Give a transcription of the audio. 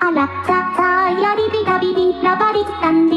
あらささやりびたびびバリスタン